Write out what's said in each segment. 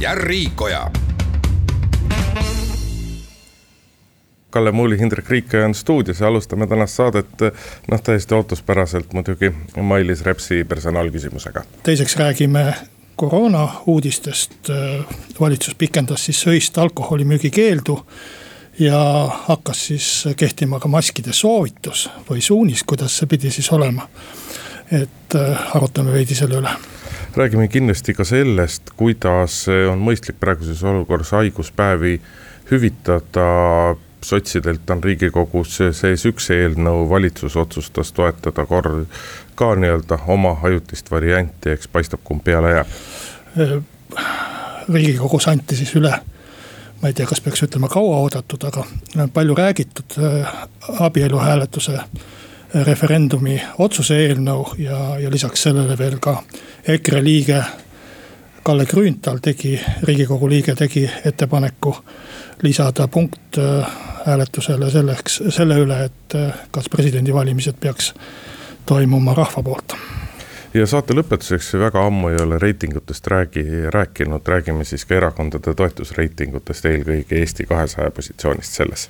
ja Riikoja. Kalle Muuli, Hindrek Riikoja on stuudios ja alustame tänast saadet noh, täiesti ootuspäraselt muidugi Mailis Repsi personaalküsimusega. teiseks räägime koroona uudistest. valitsus pikendas siis öist alkoholimüügi keeldu ja hakkas siis kehtima ka maskide soovitus või suunis, kuidas see pidi siis olema. Et arutame veidi selle üle räägime kindlasti ka sellest, kuidas on mõistlik praeguses olukorras haiguspäevi hüvitada. sotsidelt on riigikogus sees üks eelnõu, valitsus otsustas toetada kord ka nii-öelda oma ajutist varianti, eks paistab, kumb peale jääb. riigikogus anti siis üle ma ei tea, kas peaks ütlema kauaoodatud, aga palju räägitud abielu hääletuse referendumi otsuse eelnõu ja, ja lisaks sellele veel ka EKRE liige Kalle Grünthal tegi, riigikogu liige tegi ettepaneku lisada punkt äh, hääletusele selleks, selle üle, et äh, kas presidendivalimised peaks toimuma rahva poolt. Ja saate lõpetuseks, väga ammu ei ole reitingutest räägi, rääkinud, räägime siis ka erakondade toetusreitingutest, eelkõige Eesti kahesaja positsioonist selles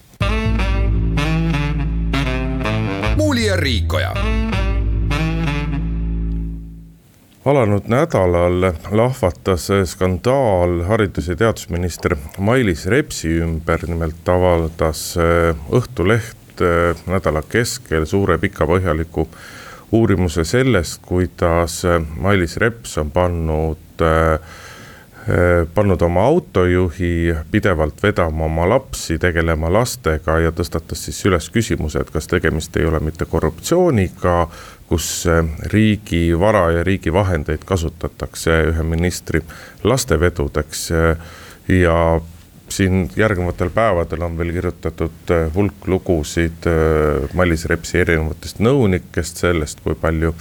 Muuli ja Riikoja. alanud nädalal lahvatas skandaal haridus- ja teadusminister Mailis Repsi ümber, nimelt avaldas äh, Õhtuleht äh, nädala keskel suure pika põhjaliku uurimuse sellest, kuidas äh, Mailis Reps on pannud äh, pannud oma autojuhi pidevalt vedama oma lapsi, tegelema lastega ja tõstatas siis üles küsimuse, et kas tegemist ei ole mitte korruptsiooniga, kus äh, riigi vara ja riigi vahendeid kasutatakse ühe ministri lastevedudeks. ja siin järgnevatel päevadel on veel kirjutatud hulk lugusid Mailis Repsi erinevatest nõunikest, sellest, kui palju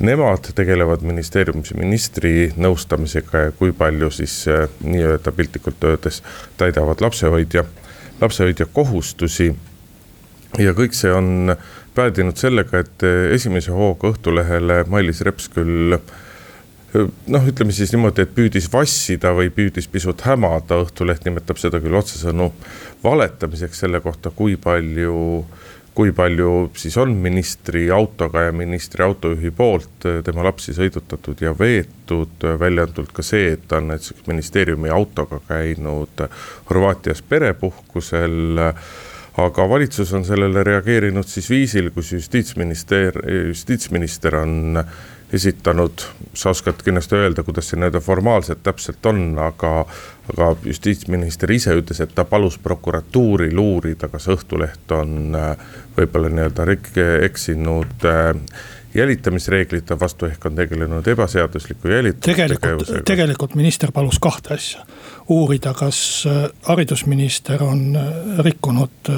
Nemad tegelevad ministeeriumis ministri nõustamisega ja kui palju siis äh, nii-öelda piltlikult öeldes täidavad lapsehoidja, lapsehoidja kohustusi. ja kõik see on päädinud sellega, et äh, esimese hooga Õhtulehele Mailis Reps küll äh, noh, ütleme siis niimoodi, et püüdis vassida või püüdis pisut hämada, Õhtuleht nimetab seda küll otsesõnu valetamiseks selle kohta, kui palju äh, kui palju siis on ministri autoga ja ministri autojuhi poolt eh, tema lapsi sõidutatud ja veetud, välja on tulnud ka see, et ta on näiteks ministeeriumi autoga käinud Horvaatias perepuhkusel aga valitsus on sellele reageerinud siis viisil, kus justiitsminister, justiitsminister on esitanud, sa oskad kindlasti öelda, kuidas see nii-öelda formaalselt täpselt on, aga, aga justiitsminister ise ütles, et ta palus prokuratuuril uurida, kas Õhtuleht on äh, võib-olla nii-öelda eksinud äh, jälitamisreeglite vastu ehk on tegelenud ebaseadusliku jälitamistegevusega. tegelikult, minister palus kahte asja. uurida, kas äh, haridusminister on rikkunud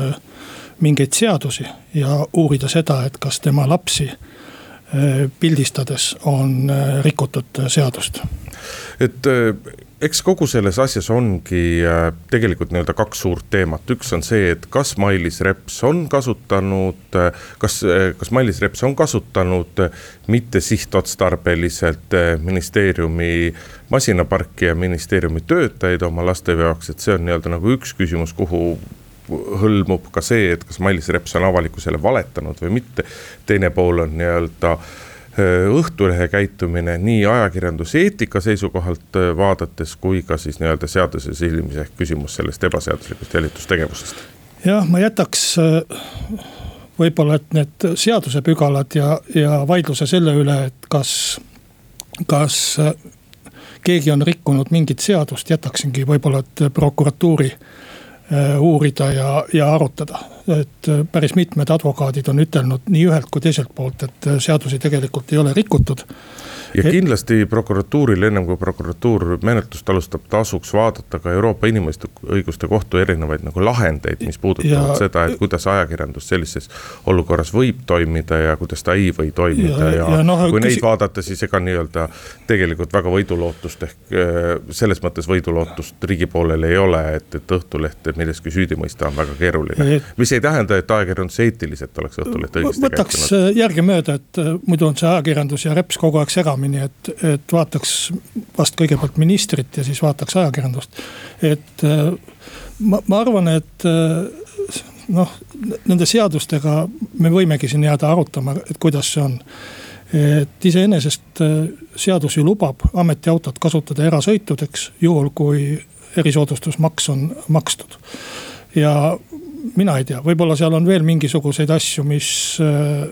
mingeid seadusi ja uurida seda, et kas tema lapsi pildistades on äh, rikutud äh, seadust. et eks kogu selles asjas ongi tegelikult nii-öelda kaks suurt teemat, üks on see, et kas Mailis Reps on kasutanud, kas, kas Mailis Reps on kasutanud mitte sihtotstarbeliselt ministeeriumi masinaparki ja ministeeriumi töötajaid oma laste jaoks, et see on nii-öelda nagu üks küsimus, kuhu hõlmub ka see, et kas Mailis Reps on avalikkusele valetanud või mitte. teine pool on nii-öelda Õhtulehe käitumine nii ajakirjanduseetika seisukohalt vaadates kui ka siis nii-öelda seaduse silmis ehk küsimus sellest ebaseaduslikust jälitustegevusest. jah, ma jätaks võib-olla, et need seadusepügalad ja, ja vaidluse selle üle, et kas, kas keegi on rikkunud mingit seadust, jätaksingi võib-olla, et prokuratuuri Äh, uurida ja, ja arutada. et äh, päris mitmed advokaadid on ütelnud nii ühelt kui teiselt poolt, et äh, seadusi tegelikult ei ole rikutud. Ja kindlasti prokuratuuril, ennem kui prokuratuur menetlust alustab, tasuks vaadata ka Euroopa Inimõiguste Kohtu erinevaid nagu lahendeid, mis puudutavad ja, seda, et kuidas ajakirjandus sellises olukorras võib toimida ja kuidas ta ei või toimida ja, ja, ja no, kui küsi... neid vaadata, siis ega nii-öelda tegelikult väga võidulootust ehk äh, selles mõttes võidulootust riigi poolel ei ole, et, et Õhtulehte milleski süüdi mõista on väga keeruline. mis ei tähenda, et ajakirjandus eetiliselt oleks Õhtuleht õigesti võtaks käitunud. Äh, järgemööda, et äh, muidu on see ajakirjandus ja reps kogu aeg segamini, et, et vaataks vast kõigepealt ministrit ja siis vaataks ajakirjandust. et ma, ma arvan, et noh, nende seadustega me võimegi siin jääda arutama, et kuidas see on et iseenesest äh, seadus ju lubab ametiautot kasutada erasõitudeks, juhul kui erisoodustusmaks on makstud. ja mina ei tea, võib-olla seal on veel mingisuguseid asju, mis, äh,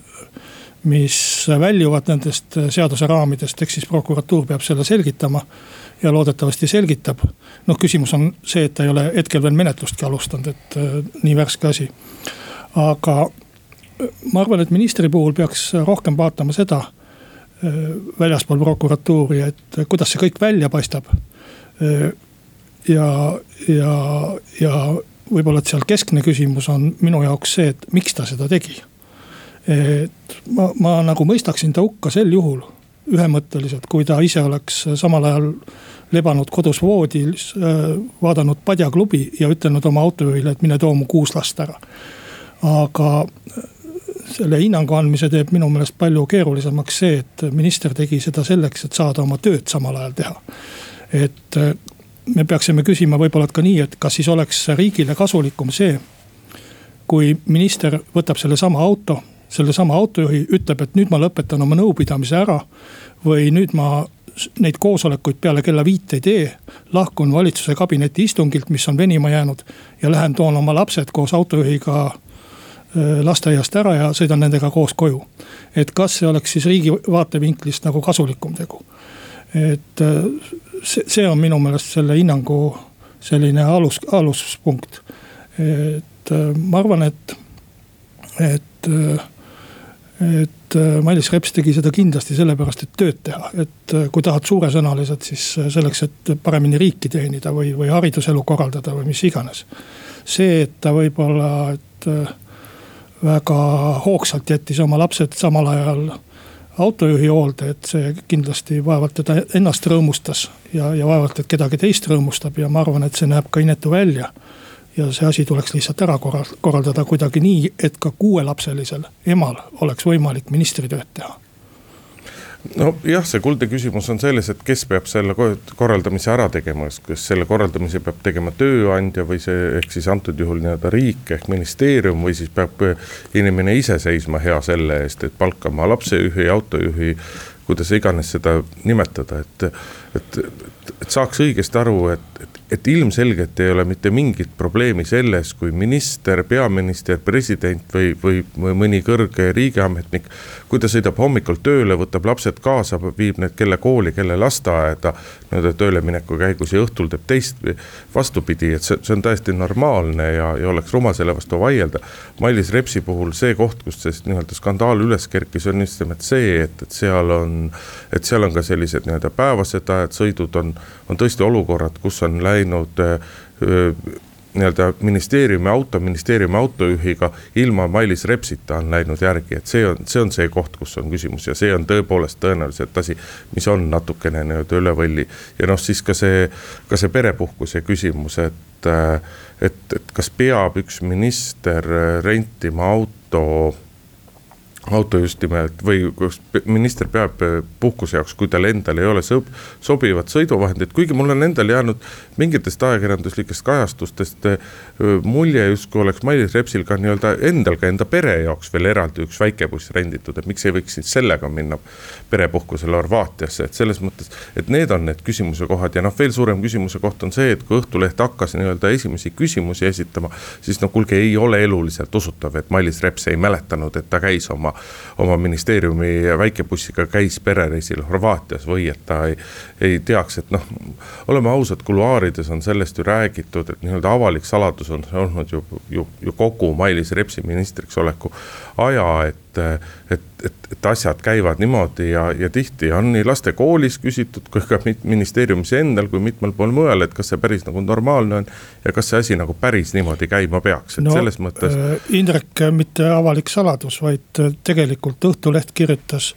mis väljuvad nendest seaduse raamidest, ehk siis prokuratuur peab selle selgitama. ja loodetavasti selgitab. noh, küsimus on see, et ta ei ole hetkel veel menetlustki alustanud, et äh, nii värske asi. aga ma arvan, et ministri puhul peaks rohkem vaatama seda äh, väljaspool prokuratuuri, et kuidas see kõik välja paistab. Äh, ja, ja, ja võib-olla, et seal keskne küsimus on minu jaoks see, et miks ta seda tegi. Et ma, ma nagu mõistaksin ta hukka sel juhul ühemõtteliselt, kui ta ise oleks samal ajal lebanud kodus voodis, äh, vaadanud padjaklubi ja ütelnud oma autojuhile, et mine too mu kuus last ära. aga selle hinnangu andmise teeb minu meelest palju keerulisemaks see, et minister tegi seda selleks, et saada oma tööd samal ajal teha. et äh, me peaksime küsima võib-olla ka nii, et kas siis oleks riigile kasulikum see, kui minister võtab sellesama auto, sellesama autojuhi, ütleb, et nüüd ma lõpetan oma nõupidamise ära. või nüüd ma neid koosolekuid peale kella viit ei tee. lahkun valitsuse kabineti istungilt, mis on venima jäänud ja lähen toon oma lapsed koos autojuhiga Äh, lasteaiast ära ja sõidan nendega koos koju. et kas see oleks siis riigi vaatevinklist nagu kasulikum tegu. et äh, see, see on minu meelest selle hinnangu selline alus, aluspunkt. et äh, ma arvan, et, et, et Mailis Reps tegi seda kindlasti sellepärast, et tööd teha. et kui tahad suuresõnaliselt, siis selleks, et paremini riiki teenida või, või hariduselu korraldada või mis iganes. see, et ta võib-olla, et väga hoogsalt jättis oma lapsed samal ajal autojuhi hoolde, et see kindlasti vaevalt teda ennast rõõmustas ja, ja vaevalt, et kedagi teist rõõmustab ja ma arvan, et see näeb ka inetu välja. Ja see asi tuleks lihtsalt ära korraldada kuidagi nii, et ka kuuelapselisel emal oleks võimalik ministritööd teha. Nojah, see kuldne küsimus on selles, et kes peab selle korraldamise ära tegema, kas selle korraldamise peab tegema tööandja või see, ehk siis antud juhul nii-öelda riik ehk ministeerium või siis peab inimene ise seisma hea selle eest, et palkama lapsejuhi, autojuhi kuidas iganes seda nimetada, et, et, et saaks õigesti aru, et, et, et ilmselgelt ei ole mitte mingit probleemi selles, kui minister, peaminister, president või, või, mõni kõrge riigiametnik. kui ta sõidab hommikul tööle, võtab lapsed kaasa, viib need kelle kooli, kelle lasteaeda nii-öelda töölemineku käigus ja õhtul teeb teist, vastupidi, et see, see on täiesti normaalne ja, ja oleks rumal selle vastu vaielda. Mailis Repsi puhul see koht, kus see nii-öelda skandaal üles kerkis, on just nimelt see, et, et seal on et seal on ka sellised nii-öelda päevased ajad, sõidud on, on tõesti olukorrad, kus on läinud nii-öelda ministeeriumi auto, ministeeriumi autojuhiga ilma Mailis Repsita on läinud järgi, et see on, see on see koht, kus on küsimus ja see on tõepoolest tõenäoliselt asi, mis on natukene nii-öelda üle võlli. ja noh, siis ka see, ka see perepuhkuse küsimus, et, et, et kas peab üks minister rentima auto auto just nimelt või kus minister peab eh, puhkuse jaoks, kui tal endal ei ole sob, sobivat sõiduvahendit, kuigi mul on endal jäänud mingitest ajakirjanduslikest kajastustest eh, mulje, justkui oleks Mailis Repsil ka nii-öelda endal ka enda pere jaoks veel eraldi üks väikebuss renditud, et miks ei võiks siis sellega minna perepuhkusele Horvaatiasse, et selles mõttes, et need on need küsimuse kohad ja noh, veel suurem küsimuse koht on see, et kui Õhtuleht hakkas nii-öelda esimesi küsimusi esitama, siis no kuulge, ei ole eluliselt usutav, et Mailis Reps ei mäletanud, et ta käis oma oma, ministeeriumi väikebussiga käis perereisil Horvaatias või et ta ei, ei teaks, et noh, oleme ausad, kuluaarides on sellest ju räägitud, et nii-öelda avalik saladus on see olnud ju, ju, ju kogu Mailis Repsi ministriks oleku aja, et et, et, et, et asjad käivad niimoodi ja, ja tihti on nii laste koolis küsitud kui ka ministeeriumis endal kui mitmel pool mujal, et kas see päris nagu normaalne on. ja kas see asi nagu päris niimoodi käima peaks, et no, selles mõttes. Äh, Indrek, mitte avalik saladus, vaid äh, tegelikult Õhtuleht kirjutas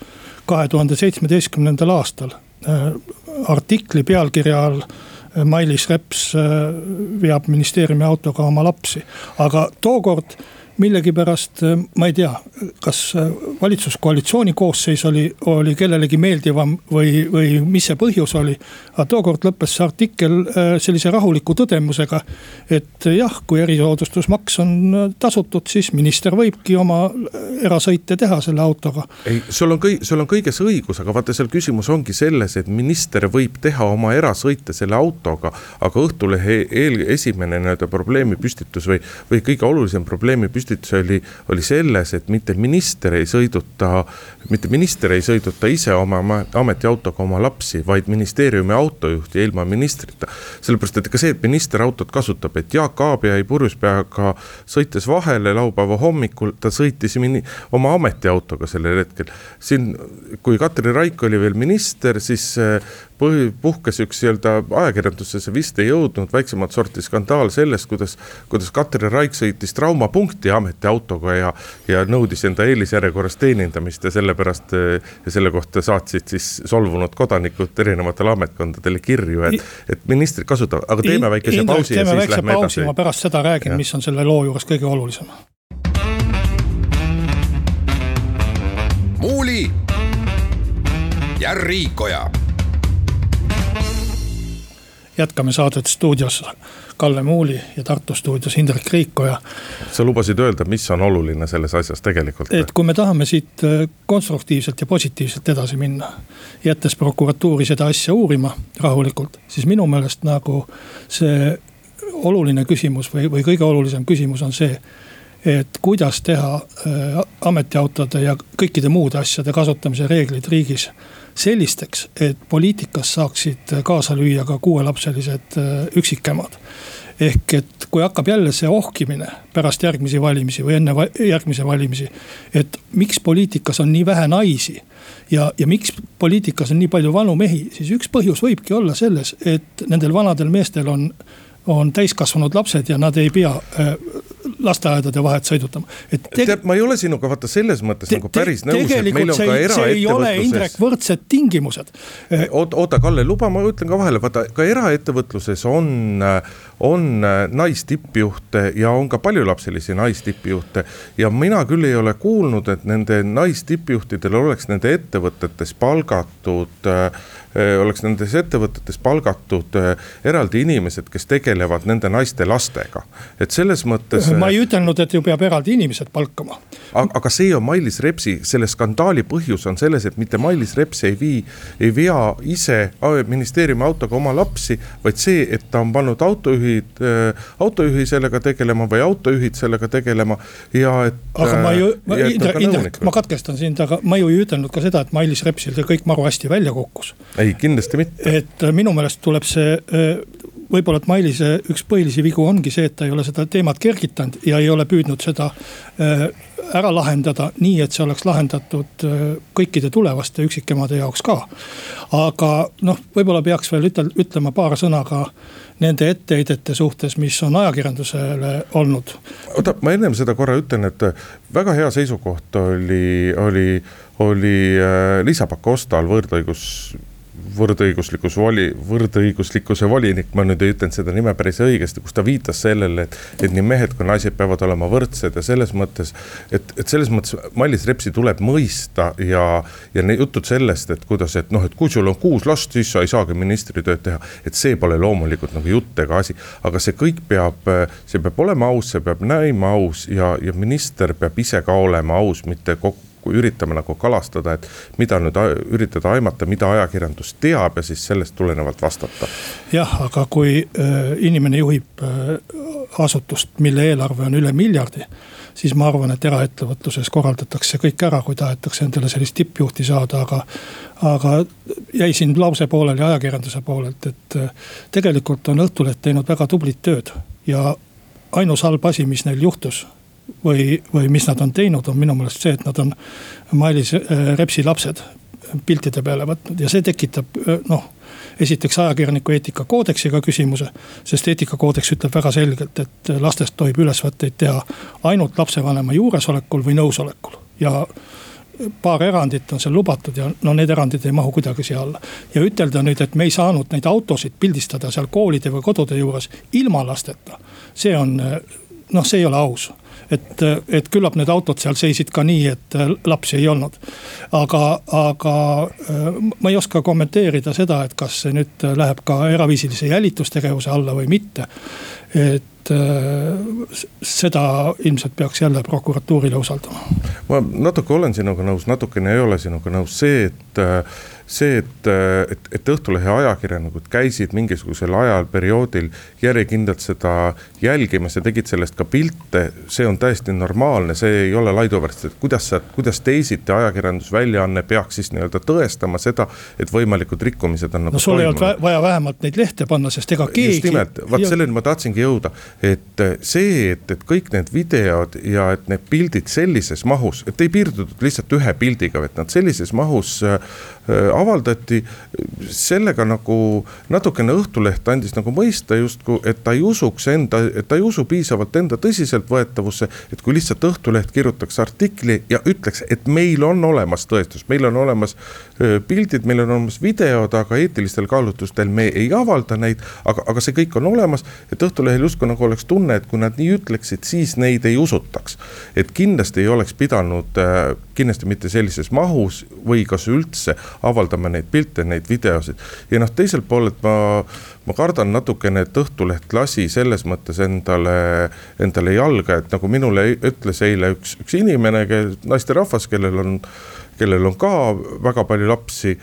kahe tuhande seitsmeteistkümnendal aastal äh, artikli pealkirja all Mailis Reps veab ministeeriumi autoga oma lapsi, aga tookord millegipärast äh, ma ei tea, kas äh, valitsuskoalitsiooni koosseis oli, oli kellelegi meeldivam või, või mis see põhjus oli. aga tookord lõppes see artikkel äh, sellise rahuliku tõdemusega, et jah, kui erisoodustusmaks on tasutud, siis minister võibki oma erasõite teha selle autoga. ei, sul on kõik, sul on kõiges õigus, aga vaata, seal küsimus ongi selles, et minister võib teha oma erasõite selle autoga. aga Õhtulehe eel, esimene nii-öelda probleemipüstitus või, või kõige olulisem probleemipüstitus püstitus oli, oli selles, et mitte minister ei sõiduta, mitte minister ei sõiduta ise oma ametiautoga oma lapsi, vaid ministeeriumi autojuht ja ilma ministrita. sellepärast, et ka see, et minister autot kasutab, et Jaak Aab jäi purjus peaga sõites vahele laupäeva hommikul, ta sõitis mini, oma ametiautoga sellel hetkel. siin, kui Katri Raik oli veel minister, siis põhi, puhkes üks nii-öelda ajakirjandusse vist ei jõudnud väiksemat sorti skandaal sellest, kuidas. kuidas Katri Raik sõitis traumapunkti ametiautoga ja, ja nõudis enda eelisjärjekorras teenindamist ja sellepärast. ja selle kohta saatsid siis solvunud kodanikud erinevatele ametkondadele kirju, et, et ministrid kasutavad, aga teeme väikese Indrek, pausi ja siis lähme pausi, edasi. ma pärast seda räägin, mis on selle loo juures kõige olulisem. muuli ja Riikoja jätkame saadet stuudios Kalle Muuli ja Tartu stuudios Indrek Riikoja. sa lubasid öelda, mis on oluline selles asjas tegelikult? et kui me tahame siit äh, konstruktiivselt ja positiivselt edasi minna, jättes prokuratuuri seda asja uurima rahulikult, siis minu meelest nagu see oluline küsimus või, või kõige olulisem küsimus on see et kuidas teha äh, ametiautode ja kõikide muude asjade kasutamise reeglid riigis sellisteks, et poliitikas saaksid kaasa lüüa ka kuuelapselised äh, üksikemad. ehk et kui hakkab jälle see ohkimine pärast järgmisi valimisi või enne va järgmisi valimisi. et miks poliitikas on nii vähe naisi ja, ja miks poliitikas on nii palju vanu mehi, siis üks põhjus võibki olla selles, et nendel vanadel meestel on on täiskasvanud lapsed ja nad ei pea äh, lasteaedade vahet sõidutama. et teg... tead, ma ei ole sinuga vaata selles mõttes te, nagu päris nõus, et meil on ka eraettevõtluses. see ei ole Indrek võrdsed tingimused. oota, oota, Kalle, luba, ma ütlen ka vahele, vaata ka eraettevõtluses on, on naistippjuhte ja on ka paljulapselisi naistippjuhte. ja mina küll ei ole kuulnud, et nende naistippjuhtidel oleks nende ettevõtetes palgatud äh, Äh, oleks nendes ettevõtetes palgatud äh, eraldi inimesed, kes tegelevad nende naiste lastega. et selles mõttes. ma ei ütelnud, et ju peab eraldi inimesed palkama. aga see on Mailis Repsi, selle skandaali põhjus on selles, et mitte Mailis Reps ei vii, ei vea ise ministeeriumi autoga oma lapsi. vaid see, et ta on pannud autojuhid, äh, autojuhi sellega tegelema või autojuhid sellega tegelema ja et. aga ma ju, Indrek, Indrek, ma katkestan sind, aga ma ju ei ütelnud ka seda, et Mailis Repsil see kõik maru hästi välja kukkus ei, kindlasti mitte. et äh, minu meelest tuleb see äh, võib-olla, et Mailise üks põhilisi vigu ongi see, et ta ei ole seda teemat kergitanud ja ei ole püüdnud seda äh, ära lahendada nii, et see oleks lahendatud kõikide tulevaste üksikemade jaoks ka. aga noh, võib-olla peaks veel ütel, ütlema paar sõna ka nende etteheidete suhtes, mis on ajakirjandusele olnud. oota, ma ennem seda korra ütlen, et väga hea seisukoht oli, oli, oli Liisa Pakostal võõrdõigus võrdõiguslikkus voli, võrdõiguslikkuse volinik, ma nüüd ei ütelnud seda nime päris õigesti, kus ta viitas sellele, et. et nii mehed kui naised peavad olema võrdsed ja selles mõttes, et, et selles mõttes Mailis Repsi tuleb mõista ja. ja need jutud sellest, et kuidas, et noh, et kui sul on kuus last, siis sa ei saagi ministritööd teha. et see pole loomulikult nagu jutt ega asi, aga see kõik peab, see peab olema aus, see peab näima aus ja, ja minister peab ise ka olema aus, mitte kokku kui üritame nagu kalastada, et mida nüüd üritada aimata, mida ajakirjandus teab ja siis sellest tulenevalt vastata. jah, aga kui äh, inimene juhib äh, asutust, mille eelarve on üle miljardi siis ma arvan, et eraettevõtluses korraldatakse kõik ära, kui tahetakse endale sellist tippjuhti saada, aga. aga jäi siin lause pooleli ajakirjanduse poolelt, et äh, tegelikult on Õhtuleht teinud väga tublit tööd ja ainus halb asi, mis neil juhtus või, või mis nad on teinud, on minu meelest see, et nad on Mailis Repsi lapsed piltide peale võtnud ja see tekitab noh esiteks ajakirjaniku eetikakoodeksiga küsimuse. sest eetikakoodeks ütleb väga selgelt, et lastest tohib ülesvõtteid teha ainult lapsevanema juuresolekul või nõusolekul ja paar erandit on seal lubatud ja no need erandid ei mahu kuidagi siia alla. ja ütelda nüüd, et me ei saanud neid autosid pildistada seal koolide või kodude juures ilma lasteta. see on noh, see ei ole aus et, et küllap need autod seal seisid ka nii, et äh, lapsi ei olnud. aga, aga äh, ma ei oska kommenteerida seda, et kas see nüüd läheb ka eraviisilise jälitustegevuse alla või mitte. et äh, seda ilmselt peaks jälle prokuratuurile usaldama. Ma natuke olen sinuga nõus, natukene ei ole sinuga nõus, see, et see, et, et, et Õhtulehe ajakirjanikud käisid mingisugusel ajal, perioodil järjekindlalt seda jälgimas ja tegid sellest ka pilte. see on täiesti normaalne, see ei ole laiduvärst, et kuidas sa, kuidas teisiti ajakirjandusväljaanne peaks siis nii-öelda tõestama seda, et võimalikud rikkumised on nagu. no sul ei olnud vaja vähemalt neid lehte panna, sest ega keegi. just nimelt, vot selleni ma tahtsingi jõuda, et see, et, et kõik need videod ja et need pildid sellises mahus, et ei piirdutud lihtsalt ühe pildiga, vaid nad sellises mahus äh, avaldati. sellega nagu natukene Õhtuleht andis nagu mõista justkui, et ta ei usuks enda, et ta ei usu piisavalt enda tõsiseltvõetavusse. et kui lihtsalt Õhtuleht kirjutaks artikli ja ütleks, et meil on olemas tõestus, meil on olemas pildid, meil on olemas videod, aga eetilistel kaalutlustel me ei avalda neid. aga, aga see kõik on olemas, et Õhtulehel justkui nagu oleks tunne, et kui nad nii ütleksid, siis neid ei usutaks. et kindlasti ei oleks pidanud, kindlasti mitte sellises mahus või kas üldse avaldama neid pilte, neid videosid. ja noh, teiselt poolelt ma, ma kardan natukene, et Õhtuleht lasi selles mõttes endale, endale jalga, et nagu minule ütles eile üks, üks inimene, naisterahvas, kellel on, kellel on ka väga palju lapsi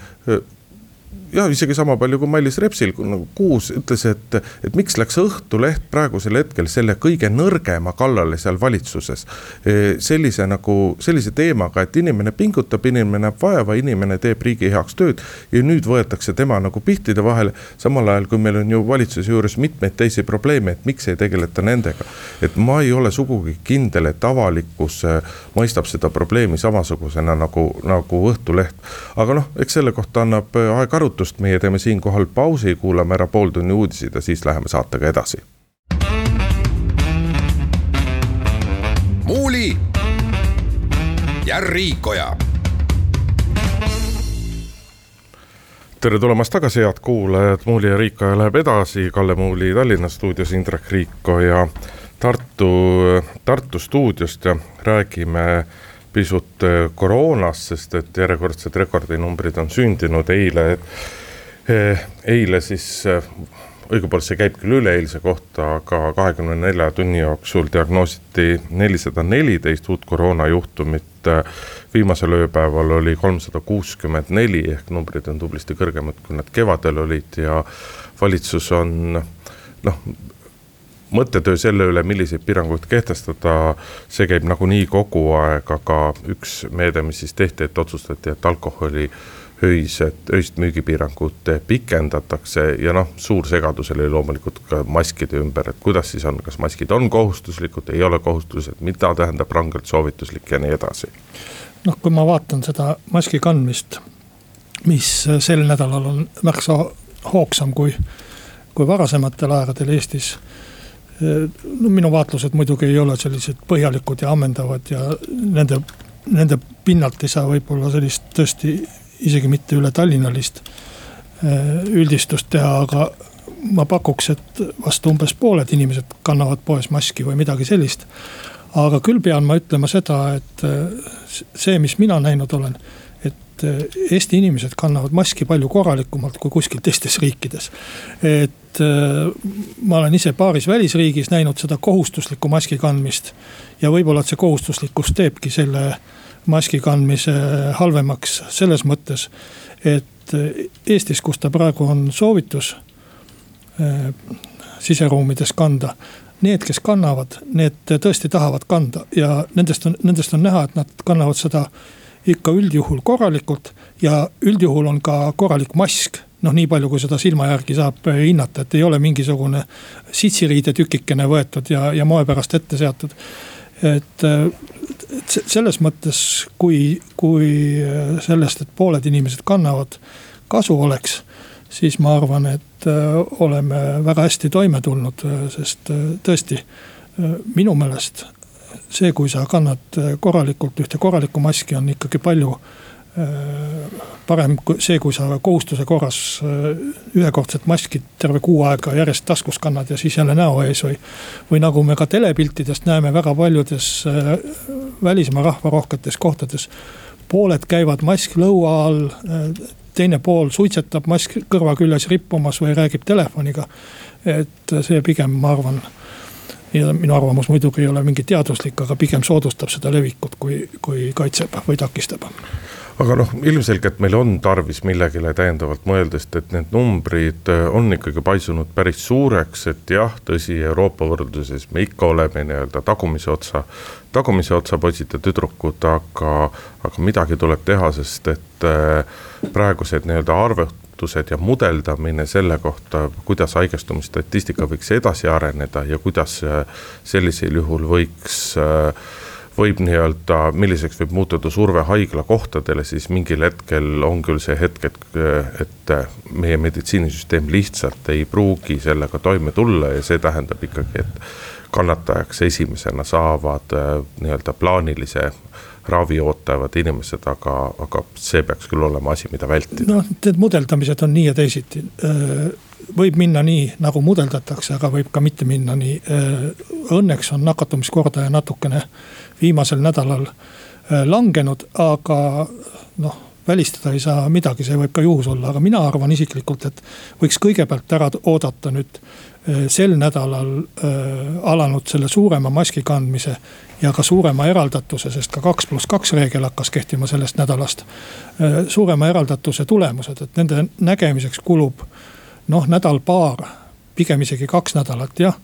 ja isegi sama palju kui Mailis Repsil, nagu Kuus ütles, et, et miks läks Õhtuleht praegusel hetkel selle kõige nõrgema kallale seal valitsuses. E, sellise nagu, sellise teemaga, et inimene pingutab, inimene näeb vaeva, inimene teeb riigi heaks tööd. ja nüüd võetakse tema nagu pihtide vahele, samal ajal kui meil on ju valitsuse juures mitmeid teisi probleeme, et miks ei tegeleta nendega. et ma ei ole sugugi kindel, et avalikkus e, mõistab seda probleemi samasugusena nagu, nagu Õhtuleht. aga noh, eks selle kohta annab e, aeg arutada arutust, meie teeme siinkohal pausi, kuulame ära pooltunni uudised ja siis läheme saatega edasi. muuli ja Riikoja. Tere tulemast tagasi, head kuulajad, Muuli ja Riikoja läheb edasi, Kalle Muuli Tallinna stuudios, Indrek Riiko ja Tartu, Tartu stuudiost ja räägime pisut äh, koroonast, sest et järjekordsed rekordinumbrid on sündinud eile. Äh, eile siis, äh, õigupoolest see käib küll üleeilse kohta, aga kahekümne nelja tunni jooksul diagnoositi nelisada neliteist uut koroonajuhtumit. viimasel ööpäeval oli kolmsada kuuskümmend neli ehk numbrid on tublisti kõrgemad, kui nad kevadel olid ja valitsus on noh mõttetöö selle üle, milliseid piiranguid kehtestada, see käib nagunii kogu aeg, aga üks meede, mis siis tehti, et otsustati, et alkoholi öised, öist müügipiirangut pikendatakse ja noh, suur segadus oli loomulikult ka maskide ümber, et kuidas siis on, kas maskid on kohustuslikud, ei ole kohustuslikud, mida tähendab rangelt soovituslik ja nii edasi. noh, kui ma vaatan seda maski kandmist, mis sel nädalal on märksa hoogsam kui, kui varasematel aegadel Eestis no minu vaatlused muidugi ei ole sellised põhjalikud ja ammendavad ja nende, nende pinnalt ei saa võib-olla sellist tõesti isegi mitte üle Tallinnalist äh, üldistust teha, aga ma pakuks, et vast umbes pooled inimesed kannavad poes maski või midagi sellist. aga küll pean ma ütlema seda, et äh, see, mis mina näinud olen et eh, Eesti inimesed kannavad maski palju korralikumalt kui kuskil teistes riikides. et eh, ma olen ise paaris välisriigis näinud seda kohustuslikku maski kandmist. ja võib-olla, et see kohustuslikkus teebki selle maski kandmise halvemaks selles mõttes, et eh, Eestis, kus ta praegu on soovitus siseruumides kanda need, kes kannavad, need tõesti tahavad kanda ja nendest on, nendest on näha, et nad kannavad seda ikka üldjuhul korralikult ja üldjuhul on ka korralik mask noh, nii palju, kui seda silma järgi saab hinnata, et ei ole mingisugune sitsiriide tükikene võetud ja, ja moe pärast ette seatud. et, et selles mõttes, kui, kui sellest, et pooled inimesed kannavad, kasu oleks siis ma arvan, et oleme väga hästi toime tulnud, sest tõesti minu meelest see, kui sa kannad korralikult ühte korralikku maski, on ikkagi palju parem kui see, kui sa kohustuse korras ühekordset maski terve kuu aega järjest taskus kannad ja siis jälle näo ees või. või nagu me ka telepiltidest näeme väga paljudes välismaa rahvarohketes kohtades. pooled käivad mask lõua all, teine pool suitsetab mask kõrva küljes rippumas või räägib telefoniga. et see pigem, ma arvan ja minu arvamus muidugi ei ole mingi teaduslik, aga pigem soodustab seda levikut, kui, kui kaitseb või takistab aga noh, ilmselgelt meil on tarvis millegile täiendavalt mõelda, sest et need numbrid äh, on ikkagi paisunud päris suureks, et jah, tõsi, Euroopa võrdluses me ikka oleme nii-öelda tagumise otsa, tagumise otsa poisid ja tüdrukud, aga, aga midagi tuleb teha, sest et äh, praegused nii-öelda arvutused ja mudeldamine selle kohta, kuidas haigestumisstatistika võiks edasi areneda ja kuidas äh, sellisel juhul võiks äh, võib nii-öelda, milliseks võib muutuda surve haiglakohtadele, siis mingil hetkel on küll see hetk, et, et meie meditsiinisüsteem lihtsalt ei pruugi sellega toime tulla ja see tähendab ikkagi, et kannatajaks esimesena saavad nii-öelda plaanilise ravi ootavad inimesed, aga, aga see peaks küll olema asi, mida vältida. noh, need mudeldamised on nii ja teisiti. Võib minna nii, nagu mudeldatakse, aga võib ka mitte minna nii. Õnneks on nakatumiskordaja natukene viimasel nädalal äh, langenud, aga noh välistada ei saa midagi, see võib ka juhus olla, aga mina arvan isiklikult, et võiks kõigepealt ära oodata nüüd äh, sel nädalal äh, alanud selle suurema maski kandmise ja ka suurema eraldatuse, sest ka kaks pluss kaks reegel hakkas kehtima sellest nädalast. suurema eraldatuse tulemused, et nende nägemiseks kulub noh, nädal-paar, pigem isegi kaks nädalat, jah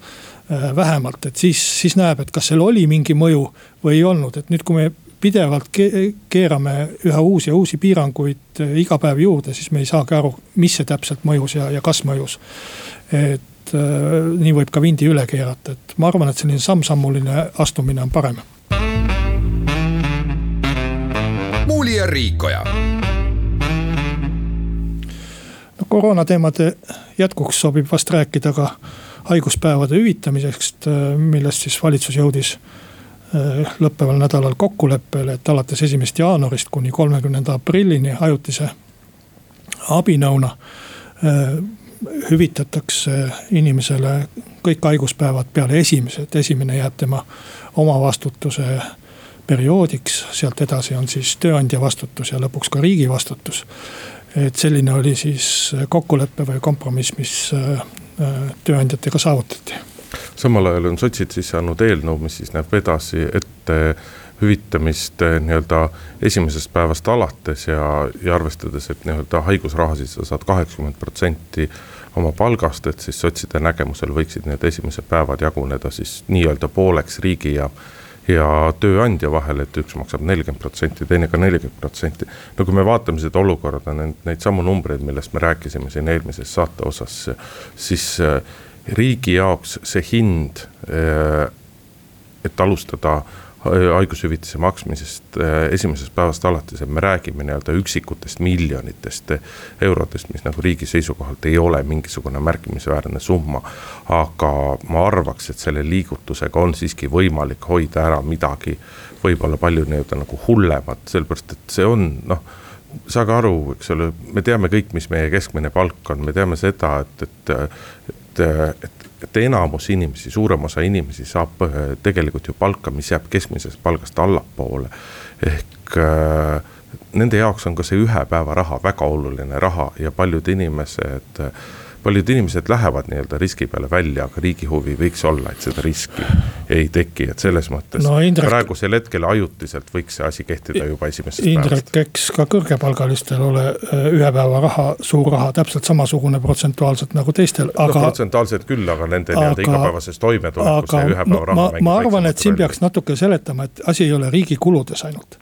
Äh, vähemalt, et siis, siis näeb, et kas seal oli mingi mõju või ei olnud, et nüüd, kui me pidevalt keerame üha uusi ja uusi piiranguid äh, iga päev juurde, siis me ei saagi aru, mis see täpselt mõjus ja, ja kas mõjus. et äh, nii võib ka vindi üle keerata, et ma arvan, et selline samm-sammuline astumine on parem. muuli ja Riikoja koroonateemade jätkuks sobib vast rääkida ka haiguspäevade hüvitamisest, millest siis valitsus jõudis äh, lõppeval nädalal kokkuleppele, et alates esimesest jaanuarist kuni kolmekümnenda aprillini ajutise abinõuna äh, hüvitatakse inimesele kõik haiguspäevad peale esimese, et esimene jääb tema omavastutuse perioodiks, sealt edasi on siis tööandja vastutus ja lõpuks ka riigi vastutus. Et selline oli siis kokkulepe või kompromiss, mis Äh, tööandjatega saavutati. samal ajal on sotsid sisse andnud eelnõu, mis siis näeb edasi ette hüvitamist äh, nii-öelda esimesest päevast alates ja, ja arvestades, et nii-öelda haigusrahasid sa saad kaheksakümmend protsenti oma palgast, et siis sotside nägemusel võiksid need esimesed päevad jaguneda siis nii-öelda pooleks riigi ja ja tööandja vahel, et üks maksab nelikümmend protsenti, teine ka nelikümmend protsenti. no kui me vaatame seda olukorda, neid, neid samu numbreid, millest me rääkisime siin eelmises saate osas, siis äh, riigi jaoks see hind, äh, et alustada haigushüvitise maksmisest äh, esimesest päevast alates, et me räägime nii-öelda üksikutest miljonitest eurodest, mis nagu riigi seisukohalt ei ole mingisugune märkimisväärne summa. aga ma arvaks, et selle liigutusega on siiski võimalik hoida ära midagi võib-olla palju nii-öelda nagu hullemat, sellepärast et see on noh saage aru, eks ole, me teame kõik, mis meie keskmine palk on, me teame seda, et, et, et, et et enamus inimesi, suurem osa inimesi saab äh, tegelikult ju palka, mis jääb keskmisest palgast allapoole. ehk äh, nende jaoks on ka see ühe päeva raha väga oluline raha ja paljud inimesed paljud inimesed lähevad nii-öelda riski peale välja, aga riigi huvi võiks olla, et seda riski ei teki, et selles mõttes no, Indrek, praegusel hetkel ajutiselt võiks see asi kehtida juba esimesest Indrek, päevast. eks ka kõrgepalgalistel ole äh, ühe päeva raha, suur raha täpselt samasugune protsentuaalselt nagu teistel, aga no,. protsentuaalselt küll, aga nende nii-öelda igapäevases toimetulekus see ühe päeva raha. ma, ma arvan, et siin peaks natuke seletama, et asi ei ole riigi kuludes ainult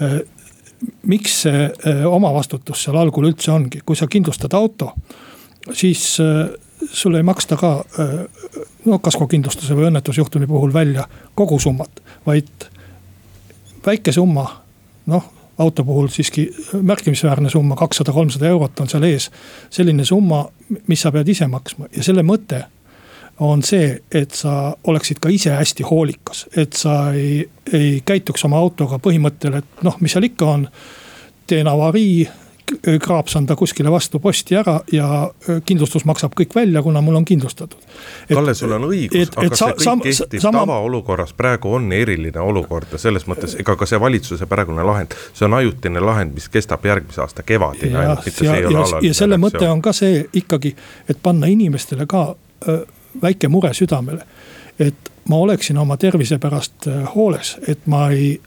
äh, miks see äh, omavastutus seal algul üldse ongi, kui sa kindlustad auto siis äh, sulle ei maksta ka äh, no kaskokindlustuse või õnnetusjuhtumi puhul välja kogu summat, vaid väike summa, noh auto puhul siiski märkimisväärne summa, kakssada, kolmsada eurot on seal ees. selline summa, mis sa pead ise maksma ja selle mõte on see, et sa oleksid ka ise hästi hoolikas, et sa ei, ei käituks oma autoga põhimõttel, et noh, mis seal ikka on. teen avarii, kraapsan ta kuskile vastu posti ära ja kindlustus maksab kõik välja, kuna mul on kindlustatud. Kalle, sul on õigus, aga see kõik sam, kehtib sama... tavaolukorras, praegu on eriline olukord ja selles mõttes ega ka see valitsuse praegune lahend. see on ajutine lahend, mis kestab järgmise aasta kevadini ainult, mitte see ei ole alaline. ja selle mõte on ka see ikkagi, et panna inimestele ka öö, väike mure südamele. et ma oleksin oma tervise pärast hooles, et ma ei,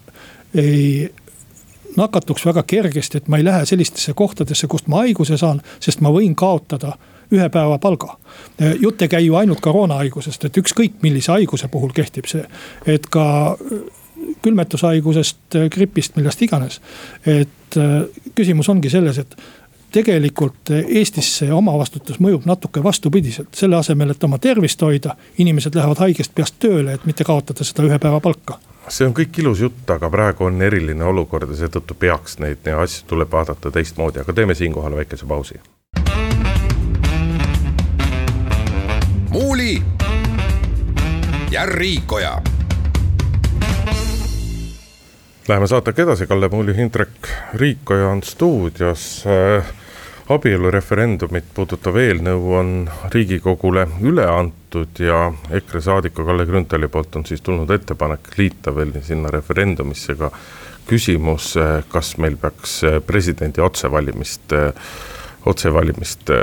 ei nakatuks väga kergesti, et ma ei lähe sellistesse kohtadesse, kust ma haiguse saan, sest ma võin kaotada ühe päeva palga. jutt ei käi ju ainult koroonahaigusest, et ükskõik millise haiguse puhul kehtib see, et ka külmetushaigusest, gripist, millest iganes. et küsimus ongi selles, et tegelikult Eestis see omavastutus mõjub natuke vastupidiselt, selle asemel, et oma tervist hoida, inimesed lähevad haigest peast tööle, et mitte kaotada seda ühe päeva palka see on kõik ilus jutt, aga praegu on eriline olukord ja seetõttu peaks neid asju tuleb vaadata teistmoodi, aga teeme siinkohal väikese pausi. muuli ja Riikoja. Läheme saatega edasi, Kalle Muuli, Hindrek Riikoja on stuudios äh, abielureferendumit puudutav eelnõu on Riigikogule üle antud ja EKRE saadiku Kalle Grünthali poolt on siis tulnud ettepanek liita veel sinna referendumisse ka küsimus, kas meil peaks presidendi otsevalimist, otsevalimist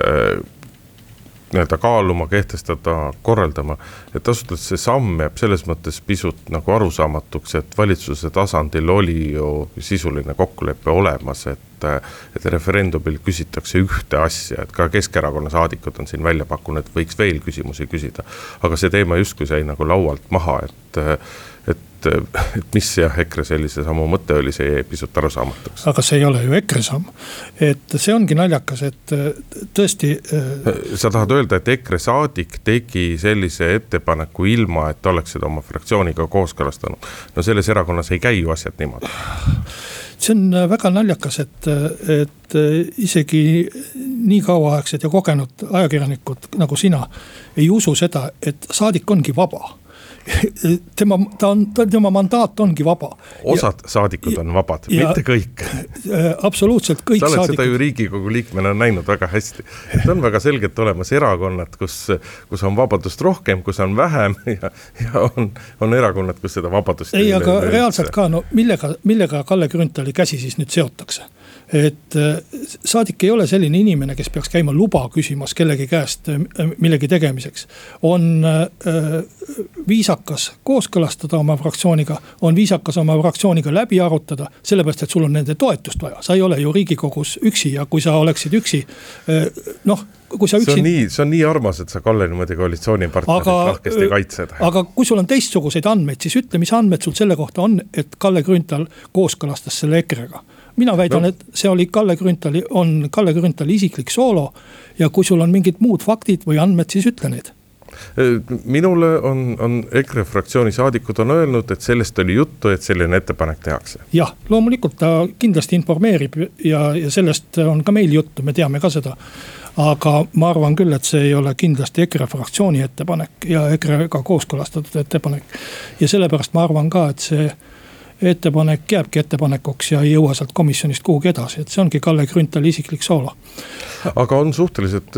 nii-öelda kaaluma, kehtestada, korraldama. et see samm jääb selles mõttes pisut nagu arusaamatuks, et valitsuse tasandil oli ju sisuline kokkulepe olemas, et. et referendumil küsitakse ühte asja, et ka Keskerakonna saadikud on siin välja pakkunud, et võiks veel küsimusi küsida. aga see teema justkui sai nagu laualt maha, et et, et mis jah, EKRE sellise sammu mõte oli, see jäi pisut arusaamatuks. aga see ei ole ju EKRE samm, et see ongi naljakas, et tõesti. Äh, sa tahad öelda, et EKRE saadik tegi sellise ettepaneku ilma, et oleks seda oma fraktsiooniga kooskõlastanud. no selles erakonnas ei käi ju asjad niimoodi see on väga naljakas, et, et isegi nii kauaaegsed ja kogenud ajakirjanikud nagu sina ei usu seda, et saadik ongi vaba tema, ta on, tema mandaat ongi vaba. osad ja, saadikud on vabad, mitte kõik. Äh, absoluutselt kõik saadikud. sa oled saadikud. seda ju riigikogu liikmena näinud väga hästi. et on väga selgelt olemas erakonnad, kus, kus on vabadust rohkem, kus on vähem ja, ja on, on erakonnad, kus seda vabadust ei, aga reaalselt ka, no millega, millega Kalle Grünthali käsi siis nüüd seotakse et äh, saadik ei ole selline inimene, kes peaks käima luba küsimas kellegi käest äh, millegi tegemiseks. on äh, viisakas kooskõlastada oma fraktsiooniga, on viisakas oma fraktsiooniga läbi arutada, sellepärast et sul on nende toetust vaja, sa ei ole ju riigikogus üksi ja kui sa oleksid üksi, noh kui sa üksi. see on nii, see on nii armas, et sa Kalle niimoodi koalitsioonipartnerit lahkesti kaitsed. aga kui sul on teistsuguseid andmeid, siis ütle, mis andmed sul selle kohta on, et Kalle Grünthal kooskõlastas selle EKRE-ga mina väidan no., et see oli Kalle Grünthali, on Kalle Grünthali isiklik soolo. ja kui sul on mingid muud faktid või andmed, siis ütle need minule on, on EKRE fraktsiooni saadikud on öelnud, et sellest oli juttu, et selline ettepanek tehakse. jah, loomulikult ta kindlasti informeerib ja, ja sellest on ka meil juttu, me teame ka seda. aga ma arvan küll, et see ei ole kindlasti EKRE fraktsiooni ettepanek ja EKRE-ga kooskõlastatud ettepanek. ja sellepärast ma arvan ka, et see ettepanek jääbki ettepanekuks ja ei jõua sealt komisjonist kuhugi edasi, et see ongi Kalle Grünthali isiklik soolo. aga on suhteliselt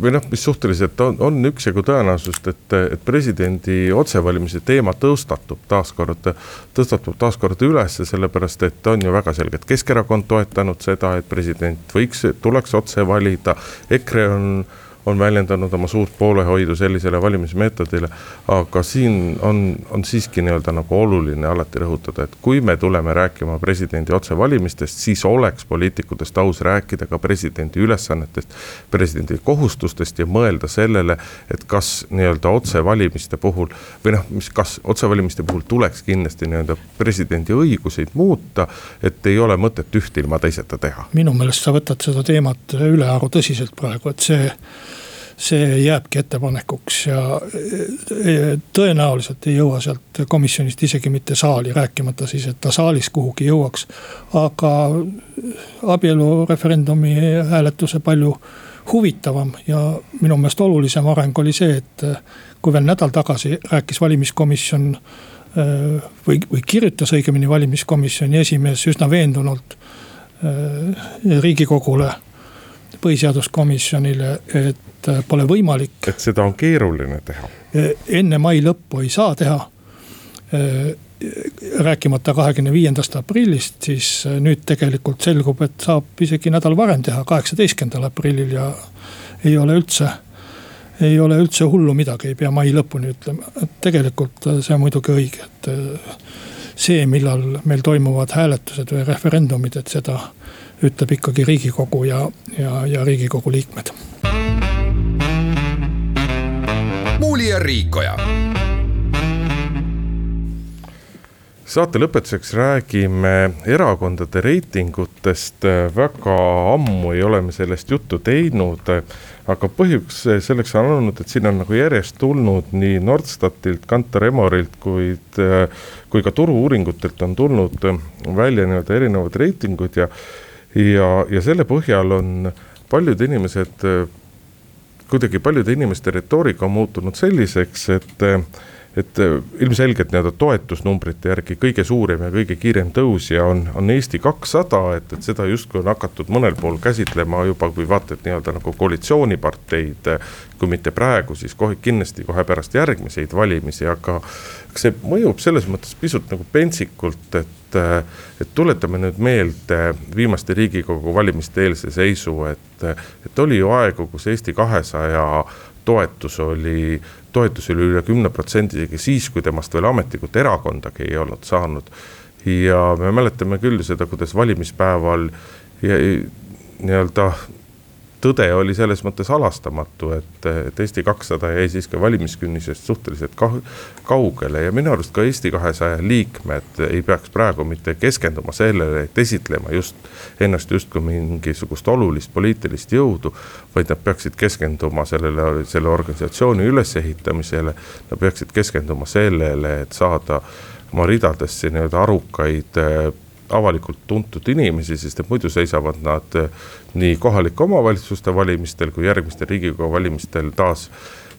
või noh, mis suhteliselt on, on üksjagu tõenäosust, et, et presidendi otsevalimise teema tõstatub taaskord, tõstatub taaskord ülesse, sellepärast et on ju väga selgelt Keskerakond toetanud seda, et president võiks, tuleks otse valida, EKRE on on väljendanud oma suurt poolehoidu sellisele valimismeetodile. aga siin on, on siiski nii-öelda nagu oluline alati rõhutada, et kui me tuleme rääkima presidendi otsevalimistest, siis oleks poliitikutest aus rääkida ka presidendi ülesannetest, presidendi kohustustest ja mõelda sellele, et kas nii-öelda otsevalimiste puhul või noh, mis, kas otsevalimiste puhul tuleks kindlasti nii-öelda presidendi õiguseid muuta, et ei ole mõtet üht ilma teiseta teha. minu meelest sa võtad seda teemat ülearu tõsiselt praegu, et see see jääbki ettepanekuks ja e, tõenäoliselt ei jõua sealt komisjonist isegi mitte saali, rääkimata siis, et ta saalis kuhugi jõuaks. aga abielureferendumi hääletuse palju huvitavam ja minu meelest olulisem areng oli see, et kui veel nädal tagasi rääkis valimiskomisjon Äh, või, või kirjutas õigemini valimiskomisjoni esimees üsna veendunult riigikogule, põhiseaduskomisjonile, et äh, pole võimalik. et seda on keeruline teha. enne mai lõppu ei saa teha. rääkimata kahekümne viiendast aprillist, siis nüüd tegelikult selgub, et saab isegi nädal varem teha, kaheksateistkümnendal aprillil ja ei ole üldse ei ole üldse hullu midagi, ei pea mai lõpuni ütlema, et tegelikult äh, see on muidugi õige, et äh, see, millal meil toimuvad hääletused või referendumid, et seda ütleb ikkagi riigikogu ja, ja, ja riigikogu liikmed. Muuli ja Riikoja. Saate lõpetuseks räägime erakondade reitingutest, väga ammu ei ole me sellest juttu teinud aga põhjus selleks on olnud, et siin on nagu järjest tulnud nii Nordstatilt, Kantar Emorilt, kuid, kui ka turu-uuringutelt on tulnud välja nii-öelda erinevad reitingud ja, ja, ja selle põhjal on paljud inimesed, kuidagi paljude inimeste retoorika on muutunud selliseks, et et äh, ilmselgelt nii-öelda toetusnumbrite järgi kõige suurem ja kõige kiirem tõusja on, on Eesti kakssada, et, et seda justkui on hakatud mõnel pool käsitlema juba kui vaata, et nii-öelda nagu koalitsiooniparteid. kui mitte praegu, siis kohe kindlasti kohe pärast järgmiseid valimisi, aga see mõjub selles mõttes pisut nagu pentsikult, et, et tuletame nüüd meelde viimaste riigikogu valimiste eelse seisu, et, et oli ju aegu, kus Eesti kahesaja toetus oli, toetus oli üle kümne protsendi isegi siis, kui temast veel ametlikult erakondagi ei olnud saanud. ja me mäletame küll seda, kuidas valimispäeval nii-öelda tõde oli selles mõttes halastamatu, et, et Eesti kakssada jäi siiski valimiskünnisest suhteliselt kaugele ja minu arust ka Eesti kahesaja liikmed ei peaks praegu mitte keskenduma sellele, et esitlema just ennast justkui mingisugust olulist poliitilist jõudu. vaid nad peaksid keskenduma sellele, selle organisatsiooni ülesehitamisele, nad peaksid keskenduma sellele, et saada oma ridadesse nii-öelda arukaid avalikult tuntud inimesi, sest et muidu seisavad nad eh, nii kohalike omavalitsuste valimistel kui järgmistel riigikogu valimistel taas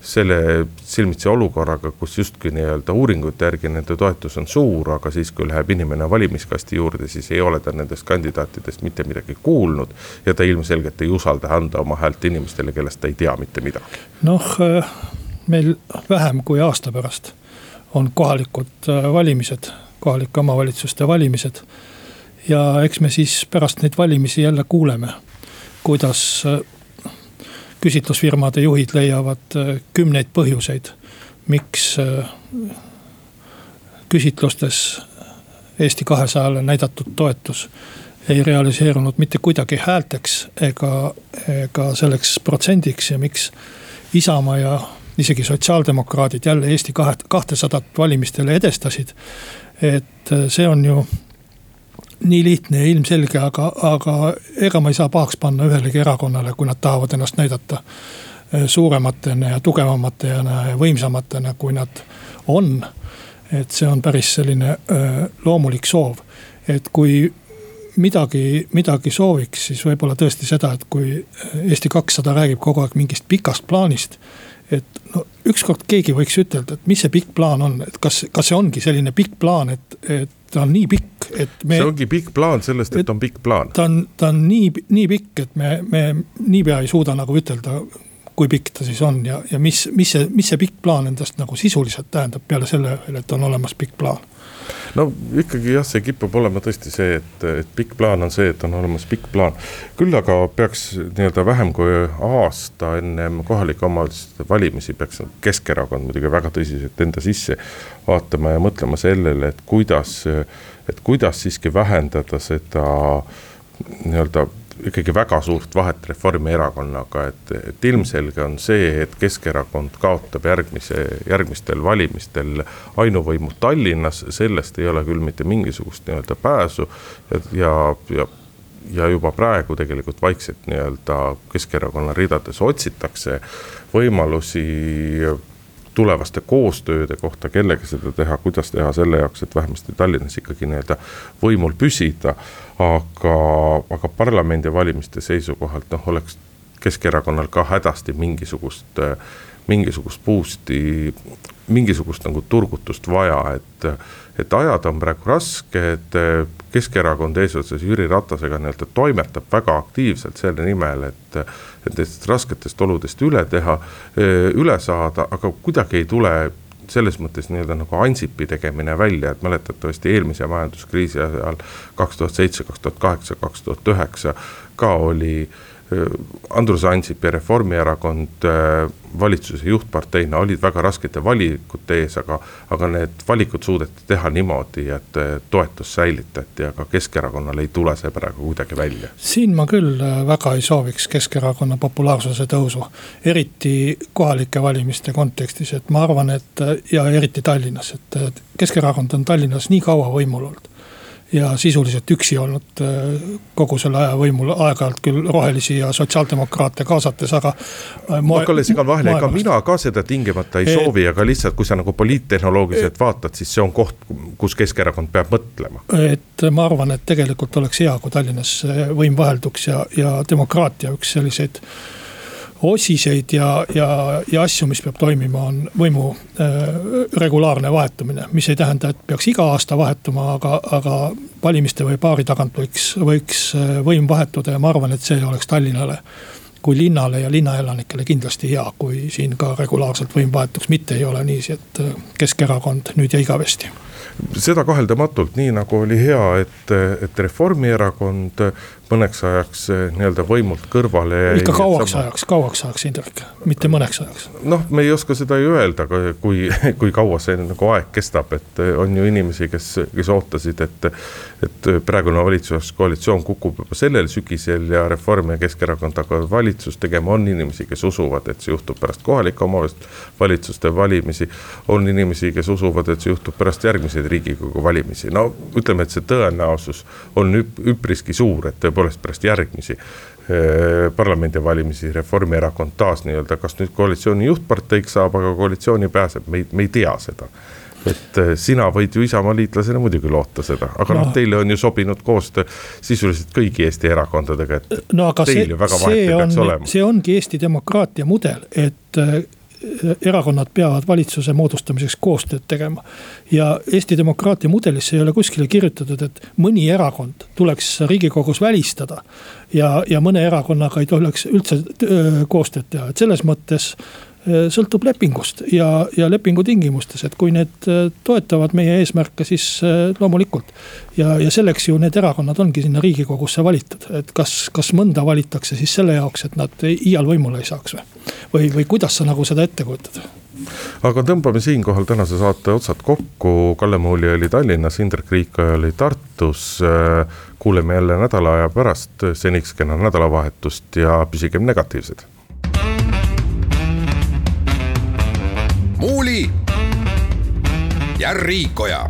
selle silmitsi olukorraga, kus justkui nii-öelda uuringute järgi nende toetus on suur, aga siis, kui läheb inimene valimiskasti juurde, siis ei ole ta nendest kandidaatidest mitte midagi kuulnud. ja ta ilmselgelt ei usalda anda oma häält inimestele, kellest ta ei tea mitte midagi. noh, eh, meil vähem kui aasta pärast on kohalikud eh, valimised, kohalike omavalitsuste valimised ja eks me siis pärast neid valimisi jälle kuuleme, kuidas äh, küsitlusfirmade juhid leiavad äh, kümneid põhjuseid, miks äh, küsitlustes Eesti kahesajale näidatud toetus ei realiseerunud mitte kuidagi häälteks ega, ega selleks protsendiks ja miks Isamaa ja isegi sotsiaaldemokraadid jälle Eesti kahe, kahtesadat valimistele edestasid. et see on ju nii lihtne ja ilmselge, aga, aga ega ma ei saa pahaks panna ühelegi erakonnale, kui nad tahavad ennast näidata äh, suurematena ja tugevamatena ja võimsamatena, kui nad on. et see on päris selline öö, äh, loomulik soov, et kui midagi, midagi sooviks, siis võib-olla tõesti seda, et kui Eesti kakssada räägib kogu aeg mingist pikast plaanist. et no ükskord keegi võiks ütelda, et mis see pikk plaan on, et kas, kas see ongi selline pikk plaan, et, et ta on nii pikk, et me. see ongi pikk plaan sellest, et on pikk plaan. ta on, ta on nii, nii pikk, et me, me niipea ei suuda nagu ütelda, kui pikk ta siis on ja, ja mis, mis see, mis see pikk plaan endast nagu sisuliselt tähendab peale selle et on olemas pikk plaan no ikkagi jah, see kipub olema tõesti see, et, et pikk plaan on see, et on olemas pikk plaan. küll aga peaks nii-öelda vähem kui aasta ennem kohalike omavalitsuste valimisi peaks Keskerakond muidugi väga tõsiselt enda sisse vaatama ja mõtlema sellele, et kuidas, et kuidas siiski vähendada seda nii-öelda ikkagi väga suurt vahet Reformierakonnaga, et, et ilmselge on see, et Keskerakond kaotab järgmise, järgmistel valimistel ainuvõimu Tallinnas, sellest ei ole küll mitte mingisugust nii-öelda pääsu. ja, ja, ja juba praegu tegelikult vaikselt nii-öelda Keskerakonna ridades otsitakse võimalusi tulevaste koostööde kohta, kellega seda teha, kuidas teha selle jaoks, et vähemasti Tallinnas ikkagi nii-öelda võimul püsida. aga, aga parlamendivalimiste seisukohalt noh, oleks Keskerakonnal ka hädasti mingisugust, mingisugust boost'i, mingisugust nagu turgutust vaja, et et ajad on praegu rasked, Keskerakond eesotsas Jüri Ratasega nii-öelda toimetab väga aktiivselt selle nimel, et. et nendest rasketest oludest üle teha, üle saada, aga kuidagi ei tule selles mõttes nii-öelda nagu Ansipi tegemine välja, et mäletatavasti eelmise majanduskriisi ajal kaks tuhat seitse, kaks tuhat kaheksa, kaks tuhat üheksa ka oli äh, Andrus Ansip ja Reformierakond äh, valitsuse juhtparteina olid väga raskete valikute ees, aga, aga need valikud suudeti teha niimoodi, et toetus säilitati, aga Keskerakonnal ei tule see praegu kuidagi välja. siin ma küll äh, väga ei sooviks Keskerakonna populaarsuse tõusu, eriti kohalike valimiste kontekstis, et ma arvan, et ja eriti Tallinnas, et Keskerakond on Tallinnas nii kaua võimul olnud ja sisuliselt üksi olnud äh, kogu selle aja võimul, aeg-ajalt küll rohelisi ja sotsiaaldemokraate kaasates, aga. Äh, ma hakkan segan vahele, ega mina ka seda tingimata ei et, soovi, aga lihtsalt, kui sa nagu poliittehnoloogiliselt vaatad, siis see on koht, kus Keskerakond peab mõtlema. et ma arvan, et tegelikult oleks hea, kui Tallinnas võim vahelduks ja, ja demokraatia üks selliseid osiseid ja, ja, ja asju, mis peab toimima, on võimu äh, regulaarne vahetumine. mis ei tähenda, et peaks iga aasta vahetuma, aga, aga valimiste või paari tagant võiks, võiks äh, võim vahetuda ja ma arvan, et see oleks Tallinnale kui linnale ja linnaelanikele kindlasti hea, kui siin ka regulaarselt võim vahetuks, mitte ei ole niiviisi, et äh, Keskerakond nüüd ja igavesti seda kaheldamatult, nii nagu oli hea, et, et Reformierakond mõneks ajaks eh, nii-öelda võimult kõrvale. ikka kauaks sama... ajaks, kauaks ajaks, Indrek, mitte mõneks ajaks. noh, me ei oska seda ju öelda, kui, kui kaua see nagu aeg kestab, et eh, on ju inimesi, kes, kes ootasid, et. et praegune valitsuskoalitsioon kukub juba sellel sügisel ja Reform ja Keskerakond hakkavad valitsust tegema, on inimesi, kes usuvad, et see juhtub pärast kohalike omavalitsuste valimisi. on inimesi, kes usuvad, et see juhtub pärast järgmiseid riigikogu valimisi, no ütleme, et see tõenäosus on üp, üpriski suur, et tõepoolest pärast järgmisi parlamendivalimisi Reformierakond taas nii-öelda, kas nüüd koalitsiooni juhtparteiks saab, aga koalitsiooni pääseb, me ei, me ei tea seda. Et sina võid ju Isamaa liitlasena muidugi loota seda, aga noh no, teile on ju sobinud koostöö sisuliselt kõigi Eesti erakondadega, et no, teil ju väga vahet ei peaks olema. see ongi Eesti demokraatia mudel, et erakonnad peavad valitsuse moodustamiseks koostööd tegema. ja Eesti demokraatia mudelisse ei ole kuskile kirjutatud, et mõni erakond tuleks riigikogus välistada. ja, ja mõne erakonnaga ei tohiks üldse koostööd teha, et selles mõttes Äh, sõltub lepingust ja, ja lepingu tingimustes, et kui need äh, toetavad meie eesmärke, siis äh, loomulikult. ja, ja selleks ju need erakonnad ongi sinna riigikogusse valitud, et kas, kas mõnda valitakse siis selle jaoks, et nad iial võimule ei saaks või. või, või kuidas sa nagu seda ette kujutad? aga tõmbame siinkohal tänase saate otsad kokku, Kalle Muuli oli Tallinnas, Indrek Riikoja oli Tartus. kuuleme jälle nädala aja pärast, seniks kena nädalavahetust ja püsigem negatiivsed Muuli ja Riikoja